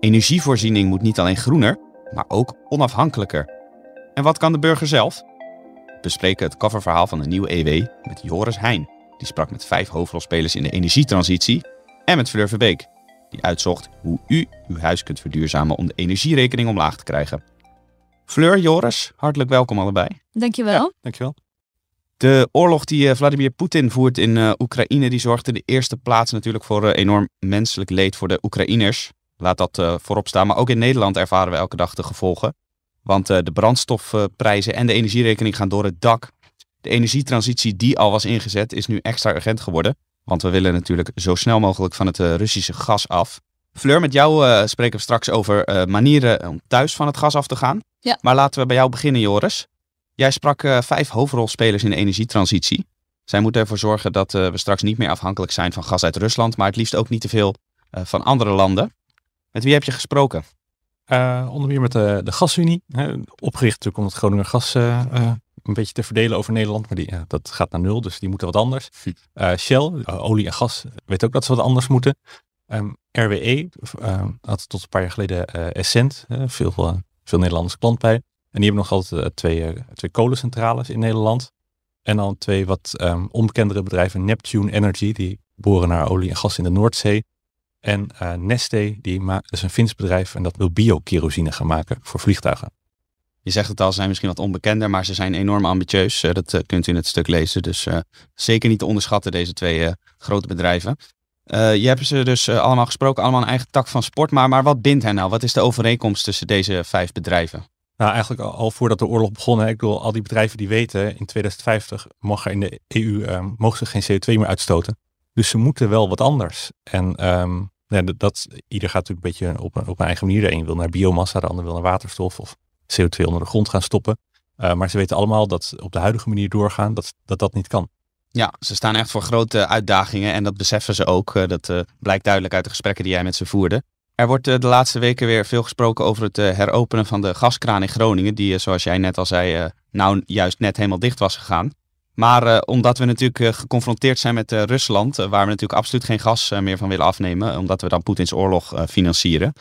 Energievoorziening moet niet alleen groener, maar ook onafhankelijker. En wat kan de burger zelf? We bespreken het coververhaal van de nieuwe EW met Joris Heijn. Die sprak met vijf hoofdrolspelers in de energietransitie. En met Fleur Verbeek, die uitzocht hoe u uw huis kunt verduurzamen om de energierekening omlaag te krijgen. Fleur, Joris, hartelijk welkom allebei. Dankjewel. Dankjewel. De oorlog die eh, Vladimir Poetin voert in uh, Oekraïne, die zorgt in de eerste plaats natuurlijk voor uh, enorm menselijk leed voor de Oekraïners. Laat dat uh, voorop staan. Maar ook in Nederland ervaren we elke dag de gevolgen. Want de brandstofprijzen en de energierekening gaan door het dak. De energietransitie die al was ingezet is nu extra urgent geworden. Want we willen natuurlijk zo snel mogelijk van het Russische gas af. Fleur, met jou spreken we straks over manieren om thuis van het gas af te gaan. Ja. Maar laten we bij jou beginnen, Joris. Jij sprak uh, vijf hoofdrolspelers in de energietransitie. Zij moeten ervoor zorgen dat uh, we straks niet meer afhankelijk zijn van gas uit Rusland, maar het liefst ook niet te veel uh, van andere landen. Met wie heb je gesproken? onder meer met de, de Gasunie. Hè, opgericht natuurlijk om het Groninger gas een beetje te verdelen over Nederland. Maar die, dat gaat naar nul, dus die moeten wat anders. Shell, olie en gas, weet ook dat ze wat anders moeten. Um, RWE had tot een paar jaar geleden Essent, veel, veel Nederlandse klant bij. En die hebben nog altijd uh, twee, uh, twee kolencentrales in Nederland. En dan twee wat um, onbekendere bedrijven. Neptune Energy, die boren naar olie en gas in de Noordzee. En uh, Neste, die is een Fins bedrijf en dat wil bio-kerosine gaan maken voor vliegtuigen. Je zegt het al, ze zijn misschien wat onbekender, maar ze zijn enorm ambitieus. dat kunt u in het stuk lezen. Dus zeker niet te onderschatten, deze twee grote bedrijven. je hebt ze dus allemaal gesproken, allemaal een eigen tak van sport. Maar, maar wat bindt hen nou? Wat is de overeenkomst tussen deze vijf bedrijven? Nou, eigenlijk al, voordat de oorlog begon. Ik bedoel, al die bedrijven die weten, in 2050 mag in de EU uh, mogen ze geen CO2 meer uitstoten. Dus ze moeten wel wat anders. En um, ja, dat, ieder gaat natuurlijk een beetje op, op een eigen manier. De een wil naar biomassa, de ander wil naar waterstof of CO2 onder de grond gaan stoppen. Uh, maar ze weten allemaal dat op de huidige manier doorgaan, dat dat, dat niet kan. Ja, ze staan echt voor grote uitdagingen en dat beseffen ze ook. Uh, dat uh, blijkt duidelijk uit de gesprekken die jij met ze voerde. Er wordt eh, de laatste weken weer veel gesproken over het eh, heropenen van de gaskraan in Groningen, die, eh, zoals jij net al zei, nou juist net helemaal dicht was gegaan. Maar omdat we natuurlijk geconfronteerd zijn met Rusland, waar we natuurlijk absoluut geen gas meer van willen afnemen, omdat we dan Poetins oorlog financieren,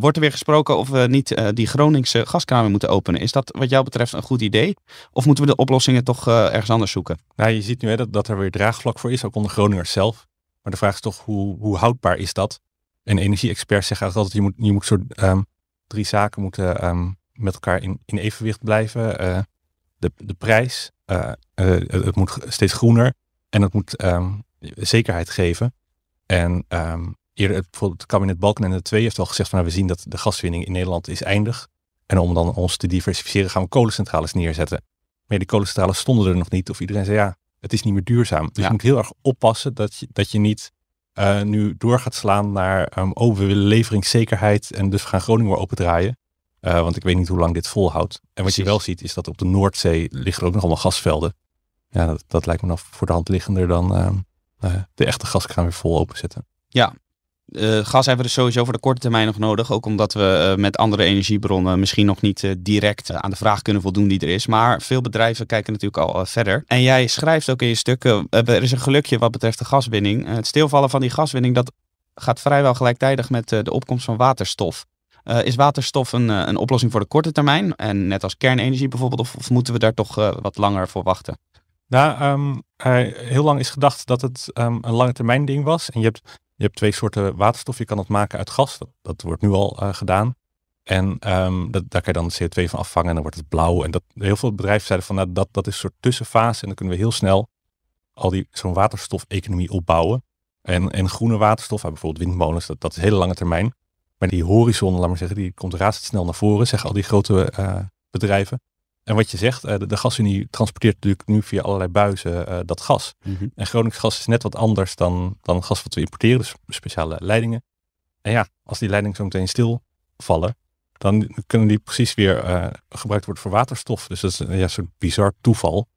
wordt er weer gesproken of we niet die Groningse gaskranen moeten openen. Is dat wat jou betreft een goed idee? Of moeten we de oplossingen toch ergens anders zoeken? Nou, je ziet nu hè, dat, dat er weer draagvlak voor is, ook onder Groningers zelf. Maar de vraag is toch, hoe, hoe houdbaar is dat? En energie-experts zeggen altijd, je moet, je moet soort um, drie zaken moeten um, met elkaar in, in evenwicht blijven. Uh, de, de prijs, uh, uh, het moet steeds groener en het moet um, zekerheid geven. En eerder, het, bijvoorbeeld het kabinet Balkenende 2 heeft al gezegd van nou, we zien dat de gaswinning in Nederland is eindig. En om dan ons te diversificeren gaan we kolencentrales neerzetten. Maar die kolencentrales stonden er nog niet. Of iedereen zei ja, het is niet meer duurzaam. Dus ja. je moet heel erg oppassen dat je, dat je niet uh, nu door gaat slaan naar, um, oh, we willen leveringszekerheid en dus we gaan Groningen weer opendraaien. Uh, want ik weet niet hoe lang dit volhoudt. En wat Precies. je wel ziet is dat op de Noordzee liggen er ook nog allemaal gasvelden. Ja, dat, dat lijkt me nog voor de hand liggender dan uh, de echte gaskraan weer vol openzetten. Ja, uh, gas hebben we sowieso voor de korte termijn nog nodig. Ook omdat we uh, met andere energiebronnen misschien nog niet uh, direct aan de vraag kunnen voldoen die er is. Maar veel bedrijven kijken natuurlijk al verder. En jij schrijft ook in je stuk, er is een gelukje wat betreft de gaswinning. het stilvallen van die gaswinning, dat gaat vrijwel gelijktijdig met de opkomst van waterstof. is waterstof een, een oplossing voor de korte termijn? En net als kernenergie bijvoorbeeld, of, moeten we daar toch wat langer voor wachten? Nou, um, heel lang is gedacht dat het um, een lange termijn ding was. En je hebt je hebt twee soorten waterstof. Je kan het maken uit gas. Dat, wordt nu al uh, gedaan. En um, dat, daar kan je dan de CO2 van afvangen en dan wordt het blauw. En dat, heel veel bedrijven zeiden van nou, dat, dat is een soort tussenfase. En dan kunnen we heel snel al die zo'n waterstof-economie opbouwen. En, en groene waterstof, bijvoorbeeld windmolens, dat, dat is hele lange termijn. Maar die horizon, laat maar zeggen, die komt razendsnel naar voren, zeggen al die grote uh, bedrijven. En wat je zegt, uh, de, de gasunie transporteert natuurlijk nu via allerlei buizen uh, dat gas. Mm -hmm. En Gronings gas is net wat anders dan, dan gas wat we importeren, dus speciale leidingen. En ja, als die leidingen zo meteen stilvallen, dan kunnen die precies weer uh, gebruikt worden voor waterstof. Dus dat is ja, een soort bizar toeval.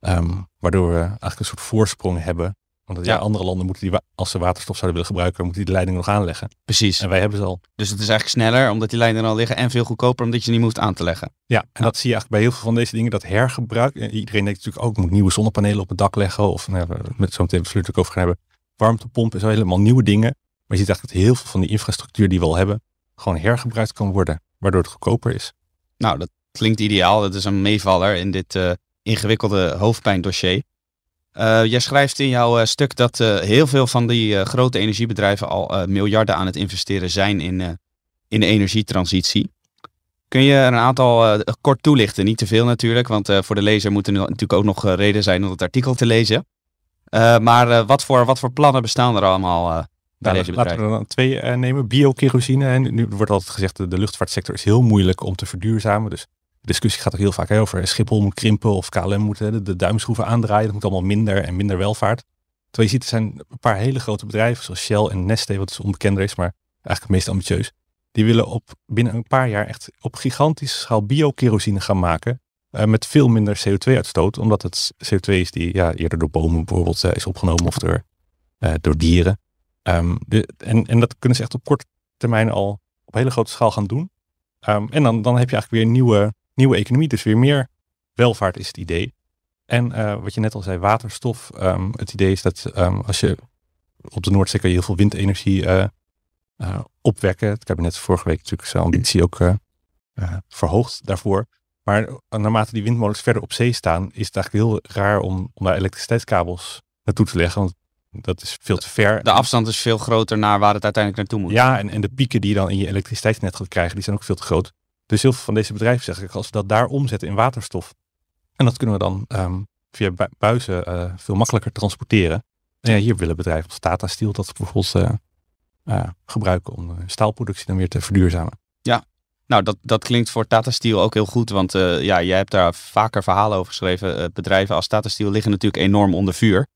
Um, waardoor we eigenlijk een soort voorsprong hebben want ja. andere landen moeten die, als ze waterstof zouden willen gebruiken, moeten die de leidingen nog aanleggen. Precies. En wij hebben ze al. Dus het is eigenlijk sneller omdat die leidingen al liggen en veel goedkoper omdat je niet moet aan te leggen. Ja, en dat zie je eigenlijk bij heel veel van deze dingen, dat hergebruik. Iedereen denkt natuurlijk ook, ik moet nieuwe zonnepanelen op het dak leggen. Of nou, met zo'n meteen ik over gaan hebben. Warmtepomp is al helemaal nieuwe dingen. Maar je ziet eigenlijk dat heel veel van die infrastructuur die we al hebben, gewoon hergebruikt kan worden, waardoor het goedkoper is. Nou, dat klinkt ideaal. Dat is een meevaller in dit uh, ingewikkelde hoofdpijndossier. Uh, jij schrijft in jouw stuk dat heel veel van die grote energiebedrijven al miljarden aan het investeren zijn in, in de energietransitie. Kun je een aantal uh, kort toelichten? Niet te veel natuurlijk, want uh, voor de lezer moet er natuurlijk ook nog uh, reden zijn om het artikel te lezen. maar wat, voor, wat voor plannen bestaan er allemaal bij nou? Laten we er dan twee nemen. Biokerosine. En nu wordt altijd gezegd dat de luchtvaartsector is heel moeilijk om te verduurzamen. Dus discussie gaat ook heel vaak over Schiphol moet krimpen of KLM moet de, de duimschroeven aandraaien. Dat moet allemaal minder en minder welvaart. Terwijl je ziet, er zijn een paar hele grote bedrijven zoals Shell en Neste, wat dus onbekender is, maar eigenlijk het meest ambitieus die willen op binnen een paar jaar echt op gigantische schaal biokerosine gaan maken. Uh, met veel minder CO2-uitstoot, omdat het CO2 is die ja, eerder door bomen bijvoorbeeld uh, is opgenomen of door, uh, door dieren. Um, de, en, en dat kunnen ze echt op korte termijn al op hele grote schaal gaan doen. Um, en dan, dan heb je eigenlijk weer nieuwe, nieuwe economie, dus weer meer welvaart is het idee. En wat je net al zei, waterstof. Um, het idee is dat als je op de Noordzee kan je heel veel windenergie uh, opwekken. Het kabinet vorige week natuurlijk zijn ambitie ook uh, verhoogd daarvoor. Maar naarmate die windmolens verder op zee staan, is het eigenlijk heel raar om, om daar elektriciteitskabels naartoe te leggen. Want dat is veel te ver. De afstand is veel groter naar waar het uiteindelijk naartoe moet. Ja, en, en de pieken die je dan in je elektriciteitsnet gaat krijgen, die zijn ook veel te groot. Dus heel veel van deze bedrijven zeggen, als we dat daar omzetten in waterstof, en dat kunnen we dan um, via buizen uh, veel makkelijker transporteren. En ja, hier willen bedrijven als Tata Steel dat bijvoorbeeld uh, gebruiken om staalproductie dan weer te verduurzamen. Ja, nou dat, dat klinkt voor Tata Steel ook heel goed, want ja, jij hebt daar vaker verhalen over geschreven. Bedrijven als Tata Steel liggen natuurlijk enorm onder vuur.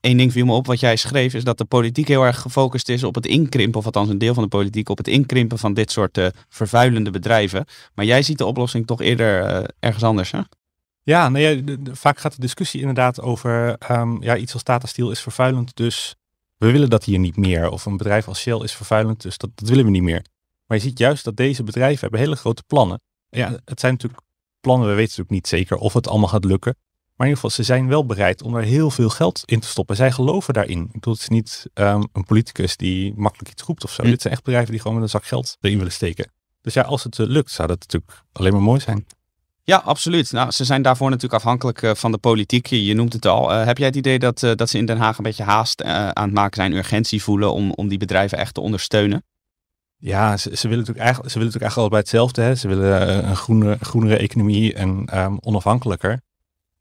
Eén ding viel me op wat jij schreef, is dat de politiek heel erg gefocust is op het inkrimpen, of althans een deel van de politiek, op het inkrimpen van dit soort vervuilende bedrijven. Maar jij ziet de oplossing toch eerder ergens anders, hè? Ja, nee, vaak gaat de discussie inderdaad over um, ja, iets als Tata Steel is vervuilend, dus we willen dat hier niet meer. Of een bedrijf als Shell is vervuilend, dus dat, dat willen we niet meer. Maar je ziet juist dat deze bedrijven hebben hele grote plannen. Ja, het zijn natuurlijk plannen, we weten natuurlijk niet zeker of het allemaal gaat lukken. Maar in ieder geval, ze zijn wel bereid om er heel veel geld in te stoppen. Zij geloven daarin. Ik bedoel, het is niet um, een politicus die makkelijk iets roept of zo. Dit zijn echt bedrijven die gewoon met een zak geld erin willen steken. Dus ja, als het uh, lukt, zou dat natuurlijk alleen maar mooi zijn. Ja, absoluut. Nou, ze zijn daarvoor natuurlijk afhankelijk uh, van de politiek. Je noemt het al. Uh, heb jij het idee dat, dat ze in Den Haag een beetje haast aan het maken zijn, urgentie voelen om, om die bedrijven echt te ondersteunen? Ja, ze, ze willen natuurlijk eigenlijk, ze willen natuurlijk eigenlijk allebei hetzelfde. Hè? Ze willen een groene, groenere economie en um, onafhankelijker.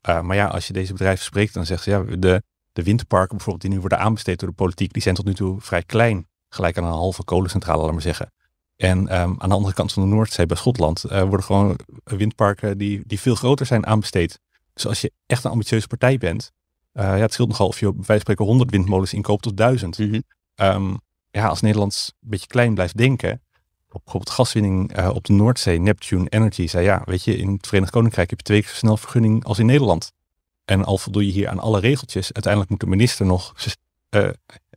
Maar ja, als je deze bedrijven spreekt, dan zeggen ze ja, de, de windparken bijvoorbeeld die nu worden aanbesteed door de politiek, die zijn tot nu toe vrij klein. Gelijk aan een halve kolencentrale, laat maar zeggen. En um, aan de andere kant van de Noordzee, bij Schotland, uh, worden gewoon windparken die, die veel groter zijn aanbesteed. Dus als je echt een ambitieuze partij bent, uh, ja, het scheelt nogal of je van spreken 100 windmolens inkoopt of 1000. Mm -hmm. um, ja, als Nederland een beetje klein blijft denken, op bijvoorbeeld gaswinning uh, op de Noordzee, Neptune Energy, zei ja, weet je, in het Verenigd Koninkrijk heb je twee keer zo snel vergunning als in Nederland. En al voldoe je hier aan alle regeltjes, uiteindelijk moet de minister nog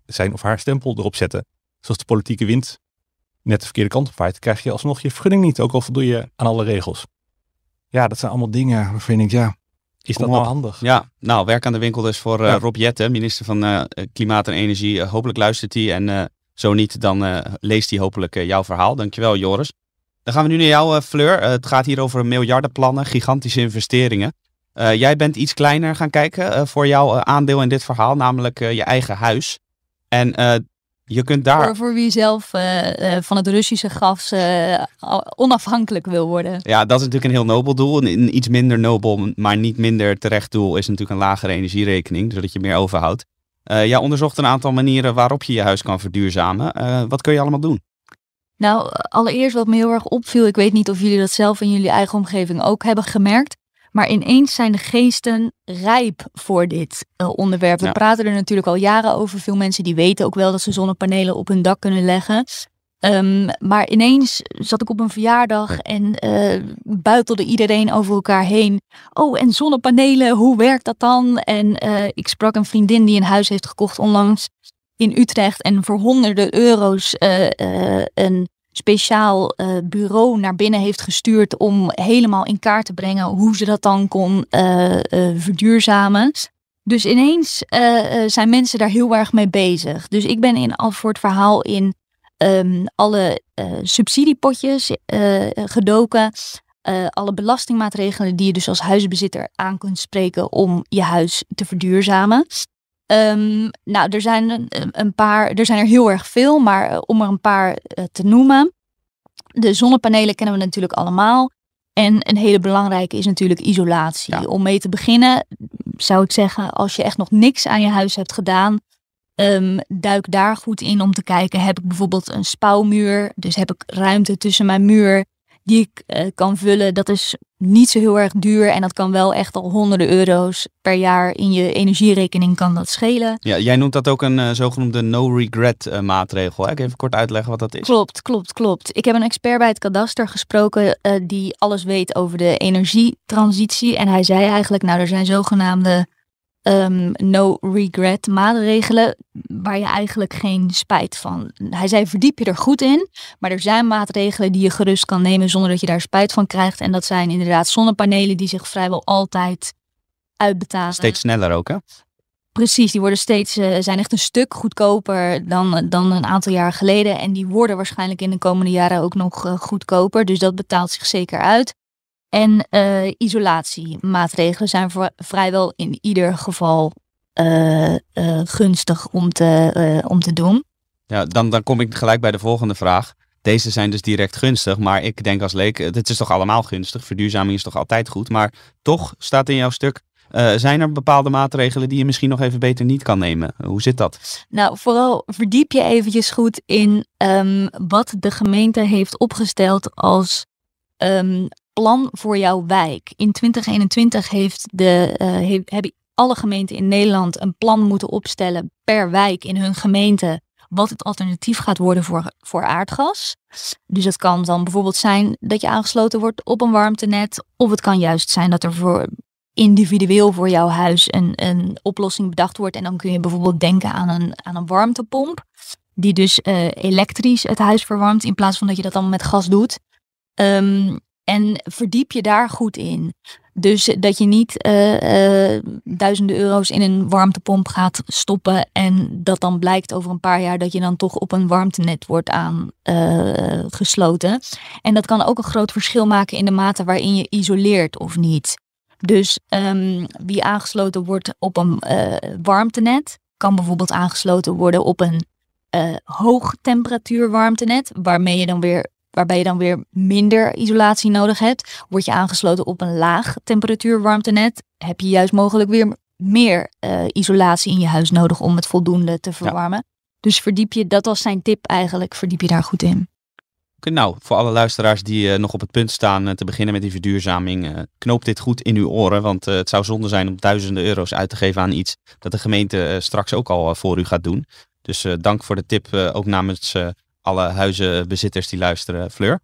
zijn of haar stempel erop zetten. Zoals de politieke wind net de verkeerde kant op vaart, krijg je alsnog je vergunning niet, ook al voldoe je aan alle regels. Ja, dat zijn allemaal dingen waarvan denkt, ja, is dat nou handig? Ja, nou, werk aan de winkel dus voor uh, Rob Jette, minister van Klimaat en Energie. Hopelijk luistert hij en zo niet, dan leest hij hopelijk jouw verhaal. Dankjewel, Joris. Dan gaan we nu naar jou, Fleur. het gaat hier over miljardenplannen, gigantische investeringen. jij bent iets kleiner gaan kijken voor jouw aandeel in dit verhaal, namelijk je eigen huis. En je kunt daar... Voor, voor wie zelf van het Russische gas onafhankelijk wil worden. Ja, dat is natuurlijk een heel nobel doel. Een, iets minder nobel, maar niet minder terecht doel is natuurlijk een lagere energierekening, zodat je meer overhoudt. Uh, jij onderzocht een aantal manieren waarop je je huis kan verduurzamen. wat kun je allemaal doen? Nou, allereerst wat me heel erg opviel, ik weet niet of jullie dat zelf in jullie eigen omgeving ook hebben gemerkt. Maar ineens zijn de geesten rijp voor dit uh, onderwerp. We praten er natuurlijk al jaren over. Veel mensen die weten ook wel dat ze zonnepanelen op hun dak kunnen leggen. Um, maar ineens zat ik op een verjaardag en uh, buitelde iedereen over elkaar heen. Oh, en zonnepanelen, hoe werkt dat dan? En uh, ik sprak een vriendin die een huis heeft gekocht onlangs in Utrecht en voor honderden euro's een speciaal bureau naar binnen heeft gestuurd om helemaal in kaart te brengen hoe ze dat dan kon verduurzamen. Dus ineens zijn mensen daar heel erg mee bezig. Dus ik ben in al voor het verhaal in um, alle uh, subsidiepotjes uh, gedoken. alle belastingmaatregelen die je dus als huisbezitter aan kunt spreken om je huis te verduurzamen. Um, nou, er zijn een, een, paar, er zijn er heel erg veel, maar om er een paar te noemen. De zonnepanelen kennen we natuurlijk allemaal. En een hele belangrijke is natuurlijk isolatie. Om mee te beginnen zou ik zeggen, als je echt nog niks aan je huis hebt gedaan, um, duik daar goed in om te kijken, heb ik bijvoorbeeld een spouwmuur, dus heb ik ruimte tussen mijn muur die ik uh, kan vullen. Dat is niet zo heel erg duur en dat kan wel echt al honderden euro's per jaar in je energierekening kan dat schelen. Ja, jij noemt dat ook een uh, zogenoemde no regret uh, maatregel. Hè? Ik even kort uitleggen wat dat is. Klopt, klopt, klopt. Ik heb een expert bij het kadaster gesproken die alles weet over de energietransitie en hij zei eigenlijk, nou er zijn zogenaamde um, no regret maatregelen waar je eigenlijk geen spijt van. Hij zei verdiep je er goed in, maar er zijn maatregelen die je gerust kan nemen zonder dat je daar spijt van krijgt. En dat zijn inderdaad zonnepanelen die zich vrijwel altijd uitbetalen. Steeds sneller ook hè? Precies, die worden steeds, uh, zijn echt een stuk goedkoper dan, dan een aantal jaar geleden. En die worden waarschijnlijk in de komende jaren ook nog uh, goedkoper. Dus dat betaalt zich zeker uit. En uh, isolatiemaatregelen zijn voor, vrijwel in ieder geval uh, uh, gunstig om te, om te doen. Ja, dan, dan kom ik gelijk bij de volgende vraag. Deze zijn dus direct gunstig, maar ik denk als leek, het is toch allemaal gunstig. Verduurzaming is toch altijd goed. Maar toch staat in jouw stuk, zijn er bepaalde maatregelen die je misschien nog even beter niet kan nemen? Hoe zit dat? Nou, vooral verdiep je eventjes goed in um, wat de gemeente heeft opgesteld als um, plan voor jouw wijk. In 2021 heeft de, uh, hebben alle gemeenten in Nederland een plan moeten opstellen per wijk in hun gemeente wat het alternatief gaat worden voor, voor aardgas. Dus het kan dan bijvoorbeeld zijn dat je aangesloten wordt op een warmtenet. Of het kan juist zijn dat er voor individueel voor jouw huis een, een oplossing bedacht wordt. En dan kun je bijvoorbeeld denken aan een, aan een warmtepomp. Die dus uh, elektrisch het huis verwarmt in plaats van dat je dat dan met gas doet. Um, en verdiep je daar goed in. Dus dat je niet uh, uh, duizenden euro's in een warmtepomp gaat stoppen. En dat dan blijkt over een paar jaar dat je dan toch op een warmtenet wordt aangesloten. Uh, en dat kan ook een groot verschil maken in de mate waarin je isoleert of niet. Dus um, wie aangesloten wordt op een warmtenet, kan bijvoorbeeld aangesloten worden op een hoogtemperatuur warmtenet. Waarmee je dan weer waarbij je dan weer minder isolatie nodig hebt. Word je aangesloten op een laag temperatuur warmtenet, heb je juist mogelijk weer meer uh, isolatie in je huis nodig om het voldoende te verwarmen. Dus verdiep je, dat was zijn tip eigenlijk, verdiep je daar goed in. Nou, voor alle luisteraars die uh, nog op het punt staan uh, te beginnen met die verduurzaming, knoop dit goed in uw oren. Want het zou zonde zijn om duizenden euro's uit te geven aan iets dat de gemeente straks ook al voor u gaat doen. Dus dank voor de tip, ook namens alle huizenbezitters die luisteren, Fleur.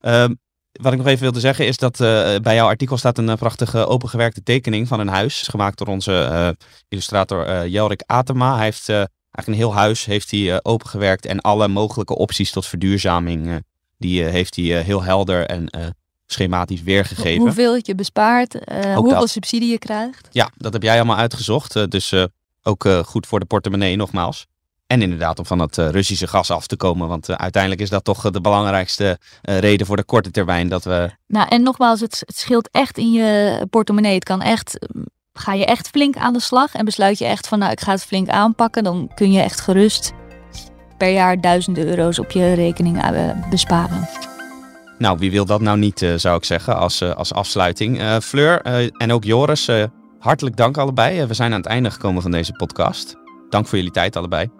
Ehm, wat ik nog even wilde zeggen is dat uh, bij jouw artikel staat een uh, prachtige opengewerkte tekening van een huis. Gemaakt door onze uh, illustrator Jelrik Atema. Hij heeft eigenlijk een heel huis heeft hij, opengewerkt en alle mogelijke opties tot verduurzaming die heeft hij heel helder en schematisch weergegeven. Hoeveel je bespaart, hoeveel dat. subsidie je krijgt. Ja, dat heb jij allemaal uitgezocht. dus ook goed voor de portemonnee nogmaals. En inderdaad om van het uh, Russische gas af te komen. Want uh, uiteindelijk is dat toch uh, de belangrijkste reden voor de korte termijn dat we. Nou, en nogmaals, het, het scheelt echt in je portemonnee. Het kan echt. Ga je echt flink aan de slag en besluit je echt van nou ik ga het flink aanpakken, dan kun je echt gerust per jaar duizenden euro's op je rekening besparen. Nou, wie wil dat nou niet, zou ik zeggen, als, als afsluiting. Fleur en ook Joris, hartelijk dank allebei. we zijn aan het einde gekomen van deze podcast. Dank voor jullie tijd allebei.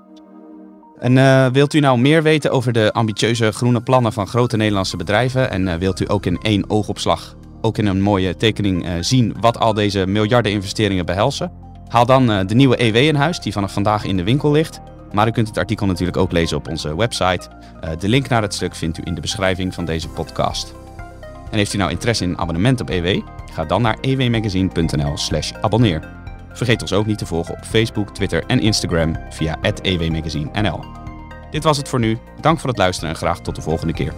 En uh, wilt u nou meer weten over de ambitieuze groene plannen van grote Nederlandse bedrijven? En uh, wilt u ook in één oogopslag, ook in een mooie tekening, uh, zien wat al deze miljarden investeringen behelzen? Haal dan de nieuwe EW in huis, die vanaf vandaag in de winkel ligt. Maar u kunt het artikel natuurlijk ook lezen op onze website. de link naar het stuk vindt u in de beschrijving van deze podcast. En heeft u nou interesse in een abonnement op EW? Ga dan naar ewmagazine.nl/slash abonneer. Vergeet ons ook niet te volgen op Facebook, Twitter en Instagram via @ewmagazinenl. Dit was het voor nu. Dank voor het luisteren en graag tot de volgende keer.